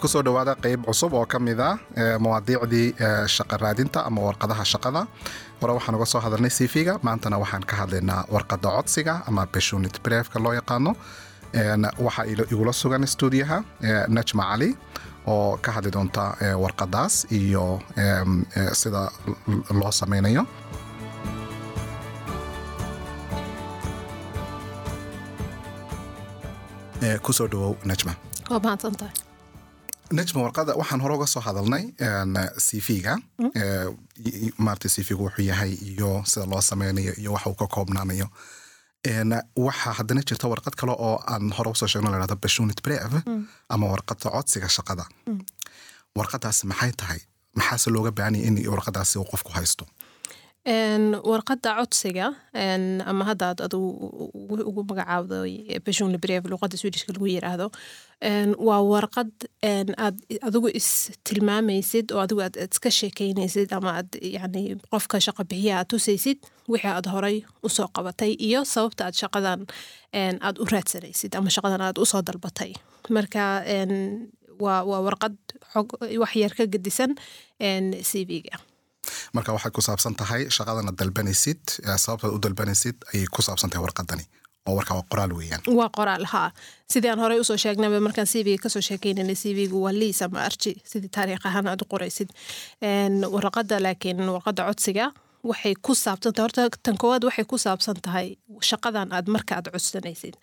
ku soo dhowaada qeyb cusub oo ka mid ah mawaadiicdii shaqa raadinta ama warqadaha shaqada. Hore waxaan uga soo hadalnay cv-ga maantana waxaan ka hadlaynaa warqada codsiga ama beshunit brefka loo yaqaano. Waxaa igula sugan stuudiyaha najma cali oo ka hadli doonta warqadaas iyo sida loo sameynayo. Kusoo dhawow najma. Waa mahadsantahay najma warqada waxaan hore uga soo hadalnay cv-ga maarata cv-gu wuxuu yahay iyo sida loo sameynayo iyo waxa uu ka koobnaanayo. Waxaa haddana jirta warqad kale oo aan hore u soo sheegno lahahdo beshunit brev ama warqada codsiga shaqada. Warqadaasi maxay tahay? Maxaase looga baahanya in warqadaasi uu qofku haysto warqadda codsiga ama hadda ad adu ugu magacaabdo beshunli brev luqadda swedishka lagu yiraahdo waa warqad aad adigu is tilmaamaysid oo adigu aad iska sheekeynaysid ama aad yani qofka shaqa bixiya aad tusaysid wixii aad horay u soo qabatay iyo sababta aad shaqadan aad u raadsanaysid ama shaqadan aad u soo dalbatay. Marka waa warqad xog wax yar ka gedisan cv-ga marka waxay ku saabsan tahay shaqadana dalbanaysid sababtaad u dalbanaysid ayay ku saabsan tahay warqadani. Oo warka waa qoraal weeyaan. Waa qoraal haa. Sidii aan horey u soo sheegnaba markaan cv-ga ka soo sheekeynana cv-gu waa liis ama arji sidii taariikh ahaan aad u qoraysid. Warqadda laakiin warqadda codsiga waxay ku saabsan tahay horta tan koowaad waxay ku saabsan tahay shaqadan aad marka aad codsanaysid.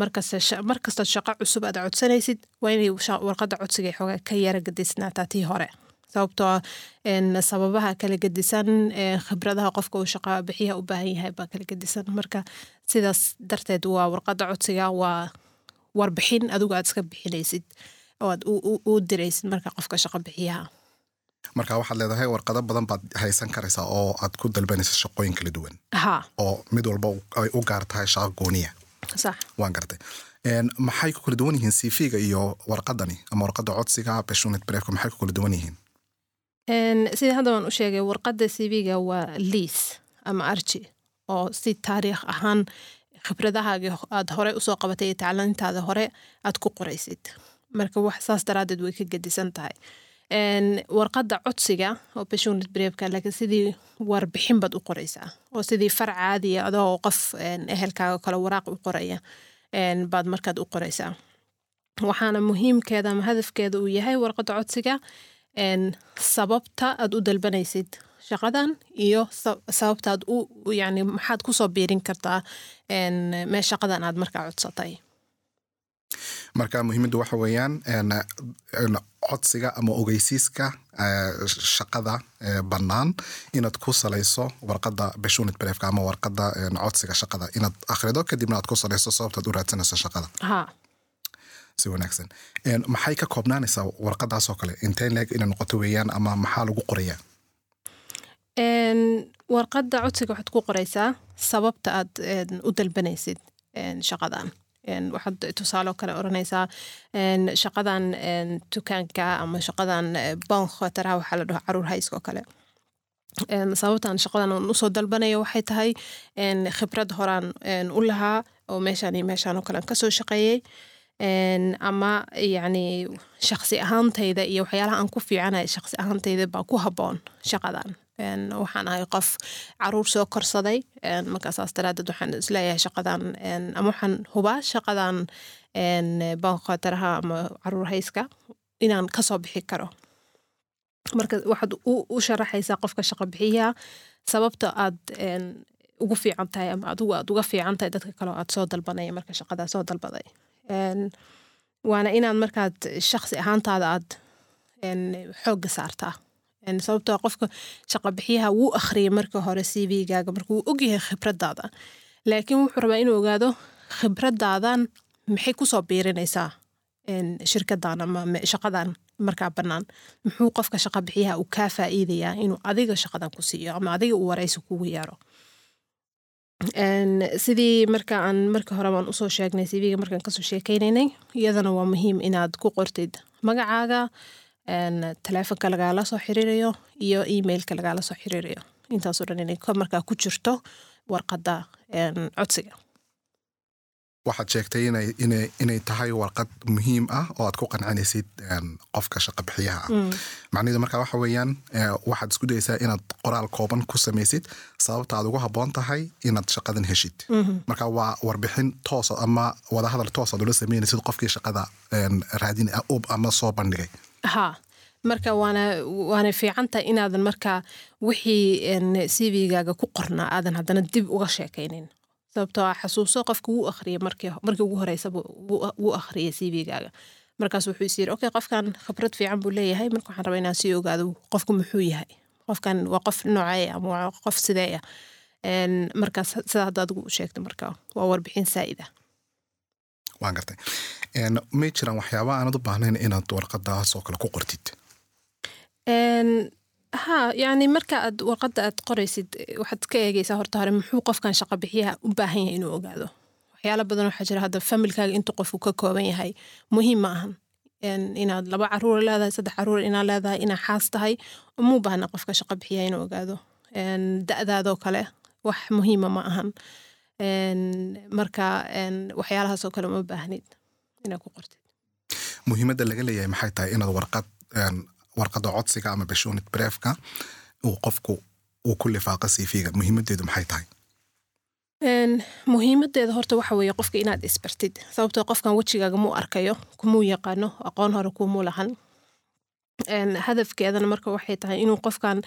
Markasta markastaad shaqo cusub aad codsanaysid waa inay warqadda codsiga xoogaa ka yara gadisnaataa tii hore sababtoo sababaha kala gedisan khibradaha qofka uu shaqa bixiyaha u baahan yahay baa kala gedisan marka sidaas darteed waa warqadda codsiga waa warbixin adigu aad iska bixinaysid oo aad u diraysid marka qofka shaqa bixiyaha. Marka waxaad leedahay warqado badan baad haysan karaysaa oo aad ku dalbanaysa shaqooyin kala duwan. Oo mid walba ay u gaar tahay shaqo gooniya. Waan gartay. Maxay ku kala duwan yihiin cv-ga iyo warqadani ama warqadda codsiga beshunit brefka maxay ku kala duwan yihiin sida hadda waan u sheegay warqadda cv-ga waa liis ama arji oo si taariikh ahaan khibradahaaga aad hore u soo qabatay iyo tacliintaada hore aad ku qoraysid. Marka wax saas daraadeed way ka gedisan tahay. Warqadda codsiga oo beshunit brefka laakiin sidii warbixin baad u qoraysaa oo sidii far caadiya adoo qof ehelkaaga kale waraaq u qoraya baad markaad u qoraysaa. Waxaana muhiimkeeda ama hadafkeeda uu yahay warqadda codsiga sababta aad u dalbanaysid shaqadan iyo sababta aad u yani maxaad ku soo biirin kartaa mee shaqadan aad markaa codsatay. Marka muhiimaddu waxa weeyaan codsiga ama ogeysiiska shaqada bannaan inaad ku salayso warqadda beshunit brefka ama warqadda codsiga shaqada. Inaad akhrido kadibna aad ku salayso sababtaad u raadsanayso shaqada. Ha si wanaagsan. Maxay ka koobnaanaysaa warqadaasoo kale? Intee leeg inay noqoto weeyaan ama maxaa lagu qorayaa? Warqadda codsiga waxaad ku qoraysaa sababta aad u dalbanaysid shaqadan. Waxaad tusaaloo kale odhanaysaa shaqadan dukaanka ama shaqadan bonkhotaraha waxaa la dhaho carruur hayskoo kale. Sababtan shaqadan aan u soo dalbanayo waxay tahay khibrad horaan u lahaa oo meeshaan iyo meeshaan oo kale aan ka soo shaqeeyey ama yacni shaksi ahaantayda iyo waxyaalaha aan ku fiicanaya shaksi ahaantayda baa ku habboon shaqadan. Waxaan ahay qof carruur soo korsaday markaasaas daraadeed waxaan is leeyahay shaqadan ama waxaan hubaa shaqadan bankhotaraha ama carruur hayska inaan ka soo bixi karo. Marka waxaad u sharaxaysaa qofka shaqa bixiyaha sababta aad ugu fiican tahay ama adigu aad uga fiican tahay dadka kale aad soo dalbanaya marka shaqadaa soo dalbaday waana inaad markaad shaksi ahaantaada aad xoogga saartaa. Sababtoo qofka shaqa bixiyaha wuu akhriyay marka hore cv-gaaga marka wuu ogyahay khibradaada laakiin wuxuu rabaa inuu ogaado khibradaadan maxay ku soo biirinaysaa? Shirkadan ama shaqadan markaa bannaan. Muxuu qofka shaqa bixiyaha uu kaa faa'iidayaa inuu adiga shaqadan ku siiyo ama adiga uu waraysi kugu yeero sidii marka aan marka hore baan u soo sheegnay cv-ga markaan ka soo sheekeynaynay iyadana waa muhiim inaad ku qortid magacaaga taleefonka lagaala soo xiriirayo iyo emailka lagaala soo xiriirayo. Intaasoo dhan inay markaa ku jirto warqadda codsiga waxaad sheegtay inay tahay warqad muhiim ah oo aad ku qancinaysid qofka shaqa bixiyaha. Ah macnaheedu marka waxa weeyaan ee, waxaad isku dayeysaa inaad qoraal kooban ku samaysid sababta aad ugu habboon tahay inaad shaqadan heshid. Marka waa warbixin toosa ama wadahadal toos aad ula sameynaysid qofkii shaqada raadin ub ama soo bandhigay. Ha marka waana waana fiican tahay inaadan marka wixii cv-gaaga ku qornaa aadan haddana dib uga sheekaynin sababtoo ah xasuuso qofka wuu akhriyay markii ugu horeysaba wuu- akhriyay cv-gaaga markaas wuxuu is yiri okay qofkan khibrad fiican buu leeyahay marka waxaan rabaa inaan sii ogaado qofku muxuu yahay. Qofkan waa qof noocee ama waa qof sidee ah. Markaas sidaa hadda adigu u sheegtay marka waa warbixin saa'ida waan gartay. May jiraan waxyaaba aanad u baahnayn inaad warqadaas oo kale ku qortid ha yani marka aad warqadda aad qoraysid eh, waxaad ka eegeysaa horta hore muxuu qofkan shaqa bixiyaha u baahan yahay inuu ogaado? Waxyaalo badan waxaa jira hadda familkaaga intuu qofku ka kooban yahay. Muhiim ma ahan inaad laba carruur leedahay saddex carruur inaad leedahay inaad xaas tahay uma baahna qofka shaqa bixiyaha inuu ogaado. Da'daadoo kale wax muhiima ma ahan. Marka waxyaalahaasoo kale uma baahnid inaad ku qortid. Muhiimadda laga leeyahay maxay tahay inaad warqad warqadda codsiga ama bashoonid breefka uu qofku uu ku lifaaqa cv-ga muhiimaddeedu maxay tahay muhiimadeeda horta waxa weeye qofka inaad isbartid sababtoo qofkan wejigaaga muu arkayo kumuu yaqaano aqoon hore kumuu lahan hadafkeedana marka waxay tahay inuu qofkan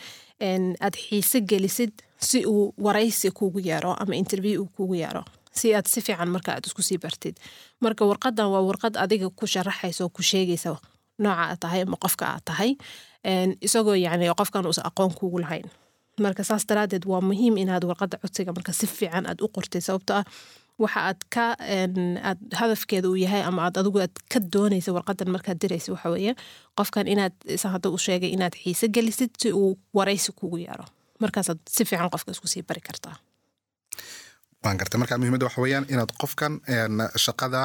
aad xiise gelisid si uu waraysi kugu yeero ama interview uu kugu yeero si aad si fiican marka aad isku sii bartid marka warqadan waa warqad adiga ku sharaxaysa ku sheegaysa nooca aad tahay ama qofka aad tahay isagoo yacni qofkan uusan aqoon kugu lahayn. Marka saas daraadeed waa muhiim inaad warqadda codsiga marka si fiican aad u qortid sababtoo ah waxa aad ka aad hadafkeeda uu yahay ama aad adigu aad ka doonaysa warqadan markaad diraysa waxa weeye qofkan inaad isa hadda u sheegay inaad xiise gelisid si uu waraysi kugu yeero markaasaad si fiican qofka isku sii bari kartaa waan gartay marka muhiimadda waxa weeyaan inaad qofkan shaqada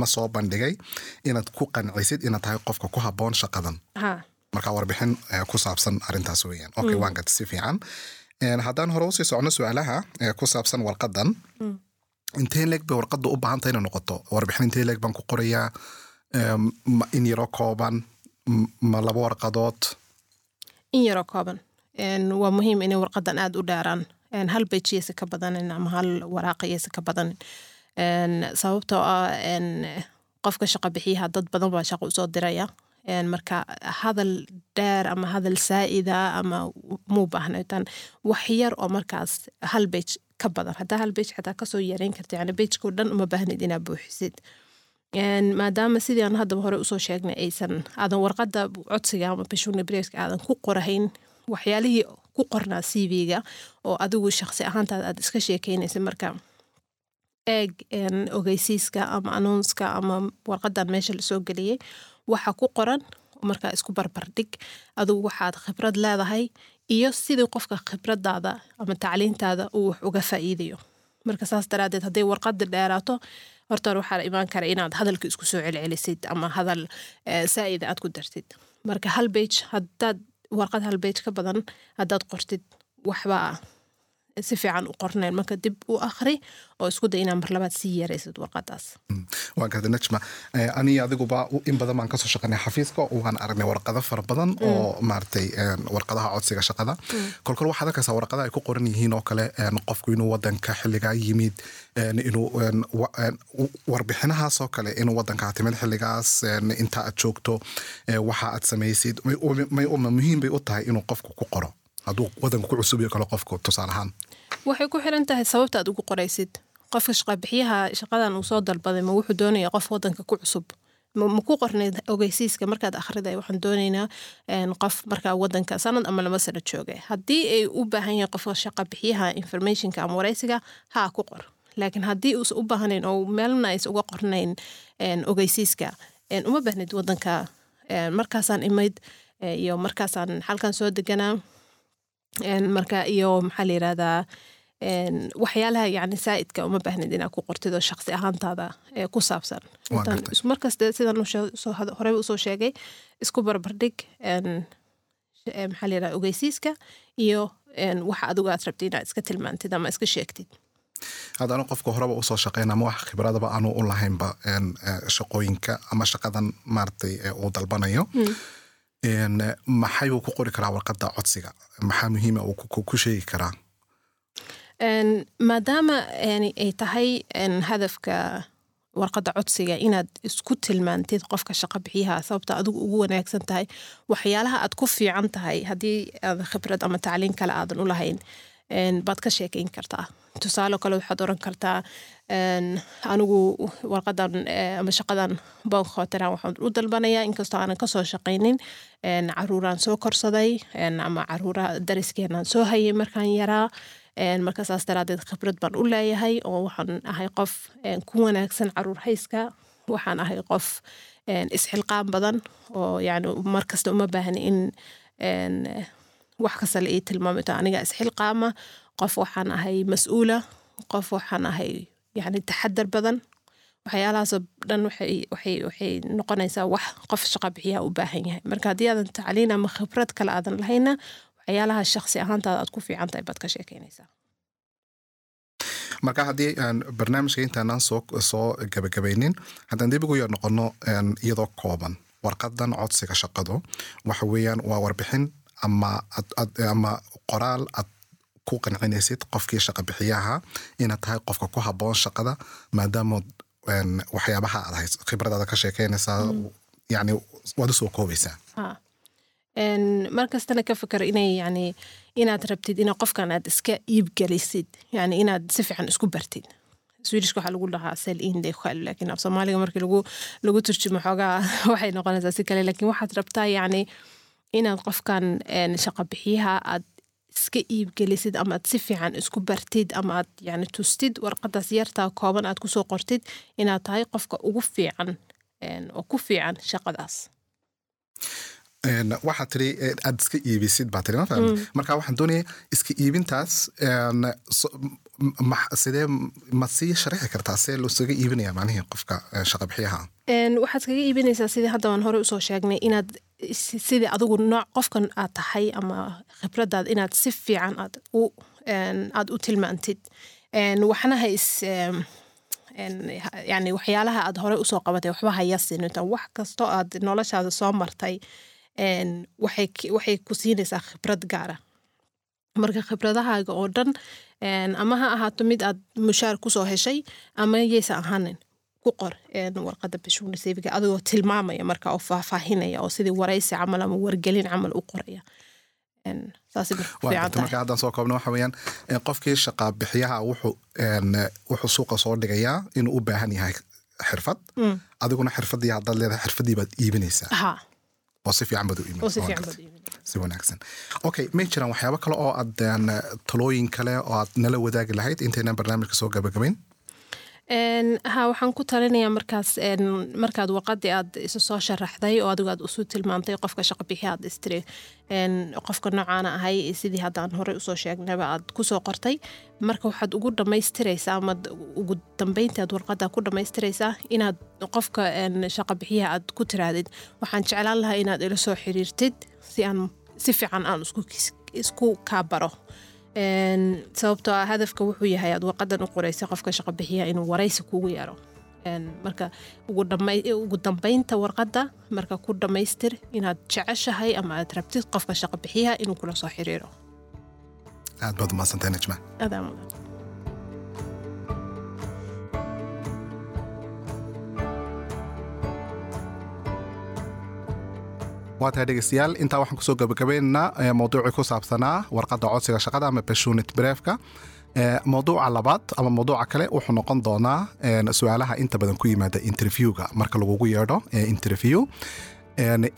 ma soo bandhigay inaad ku qancisid inaad tahay qofka ku habboon shaqadan. Ha marka warbixin ee, ku saabsan arrintaas weeyaan. Okay waan gartay si fiican. Haddaan hore u sii socono su'aalaha ee, ku saabsan warqadan intee leeg bay warqadda u baahan tahay inay noqoto? Warbixin intee leeg baan ku qorayaa? In yaroo kooban ma laba warqadood? In yaroo kooban. Waa muhiim inay warqadan aada u dheeraan hal bejiyasa ka badanin ama hal waraaqayasa ka badanin sababtoo ah een, qofka shaqa bixiyaha dad badan baa shaqo u soo diraya. Marka hadal dheer ama hadal saa'ida ama muu baahnataan wax yar oo markaas hal bej ka badan. Haddaa hal bej xataa ka soo yareyn karta yani bejkoo dhan uma baahnid inaad buuxisid. Maadaama sidii aan haddaba hore u soo sheegnay aysan aadan warqadda codsiga ama bishuna breska aadan ku qorahayn waxyaalihii ku qornaa cv-ga oo adigu shaqsi ahaantaada aad iska sheekeynaysa marka eeg ogeysiiska ama announska ama warqadan meesha la soo geliyey waxa ku qoran markaa isku barbardhig adigu waxaad khibrad leedahay iyo sidii qofka khibradaada ama tacliintaada uu wax uga faa'iidayo. Marka saas daraadeed hadday warqada dheeraato horta hore waxaa imaan kara inaad hadalka isku soo celcelisid ama hadal eh, saa'ida aad ku dartid. Marka hal bage haddaad warqad hal bage ka badan haddaad qortid waxbaa si fiican u qornayn marka dib u akhri oo isku day inaad mar labaad sii yaraysid warqadaas waan gartay najma. Eh, aniga adiguba in badan baan ka soo shaqaynay xafiiska waan aragnay warqado fara badan oo maaragtay warqadaha codsiga shaqada. Kolkol waxaad arkaysaa warqada ay ku qoran yihiin oo kale qofku inuu wadanka xilligaa yimid inuu warbixinahaas oo kale inuu wadankaa timid xilligaas inta aad joogto waxa aad samaysid. May- may- may- muhiim bay u tahay inuu qofku ku qoro. Hadduu wadanka ku cusub iyo kale qofku tusaale ahaan waxay ku xiran tahay sababta aad ugu qoraysid. Qofka shaqabixiyaha shaqadan uu soo dalbaday ma wuxuu doonaya qof wadanka ku cusub. Ma ku qornayd ogeysiiska markaad akhriday waxaan doonaynaa qof markaa wadanka sanad ama laba sano jooga. Haddii ay u baahan yahay qofka shaqabixiyaha informationka ama waraysiga haa ku qor. Laakiin haddii uusan u baahnayn oo meelna aysan uga qornayn ogeysiiska uma baahnid wadanka markaasaan imayd iyo markaasaan halkan soo deganaa marka iyo maxaa la yirahdaa waxyaalaha yani saa'idka uma baahnid inaad ku qortid oo shaqsi ahaantaada ku saabsan markaste sidan horeba u soo sheegay isku barbardhig maxaa la yirahdaa ogeysiiska iyo waxa adigu aad rabtid inaad iska tilmaantid ama iska sheegtid haddana qofka horeba u soo shaqeyn ama wax khibradaba aanu u lahaynba shaqooyinka ama shaqadan maaragtay uu dalbanayo maxay uu ku qori karaa warqadda codsiga maxaa muhiima uu ku sheegi karaa maadaama ay tahay hadafka warqadda codsiga inaad isku tilmaantid qofka shaqo bixiyaha sababta adigu ugu wanaagsan tahay waxyaalaha aad ku fiican tahay haddii aad khibrad ama tacliin kale aadan u lahayn baad ka sheekayn kartaa. Tusaale kale waxaad oran kartaa anigu warqadan ama shaqadan bonk hotelan waxaan u dalbanayaa inkastoo aanan ka soo shaqaynin caruuraan soo korsaday ama caruuraha dariskeenaan soo hayay markaan yaraa marka saas daraadeed khibrad baan u leeyahay oo waxaan ahay qof ku wanaagsan carruur hayska. Waxaan ahay qof isxilqaan badan oo yani markasta uma baahni in wax kasta ii tilmaamito aniga isxilqaama qof waxaan ahay mas'uula qof waxaan ahay yani taxadar badan. Waxyaalahaasoo dhan waxay noqonaysaa wax qof shaqa bixiyaha u baahan yahay. Marka haddii aadan tacliin ama khibrad kale aadan lahayna waxyaalaha shaksi ahaantaada aad ku fiican tahay baad ka sheekeynaysaa marka haddii barnaamijka intaanaan soo soo gabagabaynin haddaan dib ugu yar noqono iyadoo kooban warqadan codsiga shaqadu waxa weeyaan waa warbixin ama ama qoraal aad ku qancinaysid qofkii shaqa bixiyaha inaad tahay qofka ku haboon shaqada maadaama waxyaabaha aad hayso khibradaada ka sheekeynaysaa yani waad u soo koobaysaa markastana ka fikar inay yani inaad rabtid ina qofkan aad iska iibgelisid yani inaad si fiican isku bartid swedishka waxaa lagu dhahaa sel inde khal laakiin af soomaaliga markii lagu lagu turjumo xoogaa waxay noqonaysaa si kale laakiin waxaad rabtaa yani inaad qofkan shaqa bixiyaha aad iska iibgelisid ama aad si fiican isku bartid ama aad yani tustid warqadaas yartaa kooban aad ku soo qortid inaad tahay qofka ugu fiican oo ku fiican shaqadaas waxaad tiri aad iska iibisid baa tiri ma fahmi marka waxaan doonaya iska iibintaas sidee ma sii sharaxi kartaa see loosaga iibinaya macnihii qofka shaqa bixiyaha? Waxaad kaga iibinaysaa sidii hadda aan hore u soo sheegnay inaad sidii adigu nooc qofkan aad tahay ama khibradaad inaad si fiican aad u aad u tilmaantid. Waxna ha is yani waxyaalaha aad hore u soo qabatay waxba hayasinta wax kastoo aad noloshaada soo martay waxay ku siinaysaa khibrad gaara marka khibradahaaga oo dhan ama ha ahaato mid aad mushaar ku soo heshay ama yaysa ahaanin ku qor warqada seebiga adigoo tilmaamaya marka oo faahfaahinaya oo sidii waraysi camal ama wargelin camal u qoraya. Marka haddaan soo koobno waxa weeyaan qofkii shaqa bixiyaha wuxuu wuxuu suuqa soo dhigayaa inuu u baahan yahay xirfad. Adiguna xirfadii haddaad leedahay xirfadii baad iibinaysaa oo si fiican baad u iibinaysi wanaagsan. okay may jiraan waxyaabo kale oo aad talooyin kale oo aad nala wadaagi lahayd intaynan barnaamijka soo gabagabayn ha waxaan ku talinayaa markaas markaad warqadii aad isu soo sharaxday oo adigu aad usu tilmaantay qofka shaqa bixi aad istiri. Qofka noocaana ahay sidii haddaan horey u soo sheegnayba aad ku soo qortay. Marka waxaad ugu dhammaystiraysaa ama ugu dambeyntii aad warqada ku dhammaystiraysaa inaad qofka shaqa bixiyaha aad ku tiraadid. Waxaan jeclaan lahaa inaad ila soo xiriirtid si aan si fiican aan isku kaabaro sababtoo ah hadafka wuxuu yahay aad warqadan u qoraysa qofka shaqa bixiya inuu waraysi kugu yeero. Marka ugu dambeynta warqadda marka ku dhammaystir inaad jeceshahay ama aad rabtid qofka shaqa bixiyaha inuu kula soo xiriiro. Aad baad umaadsantahay najma waa tahay dhegeystayaal intaa waxaan ku soo gabagabaynaynaa mawduucii ku saabsanaa warqadda codsiga shaqada ama bashunit breefka. Mawduuca labaad ama mawduuca kale wuxuu noqon doonaa su'aalaha inta badan ku yimaada interviewga. Marka lagugu yeedho interview.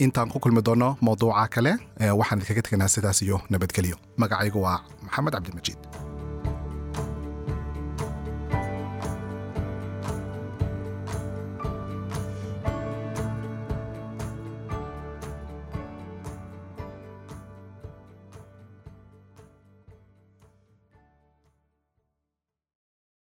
Intaan ku kulmi doono mawduuca kale waxaan idinkaga teganaa sidaas iyo nabadgelyo. Magacaygu waa maxamed cabdilmajiid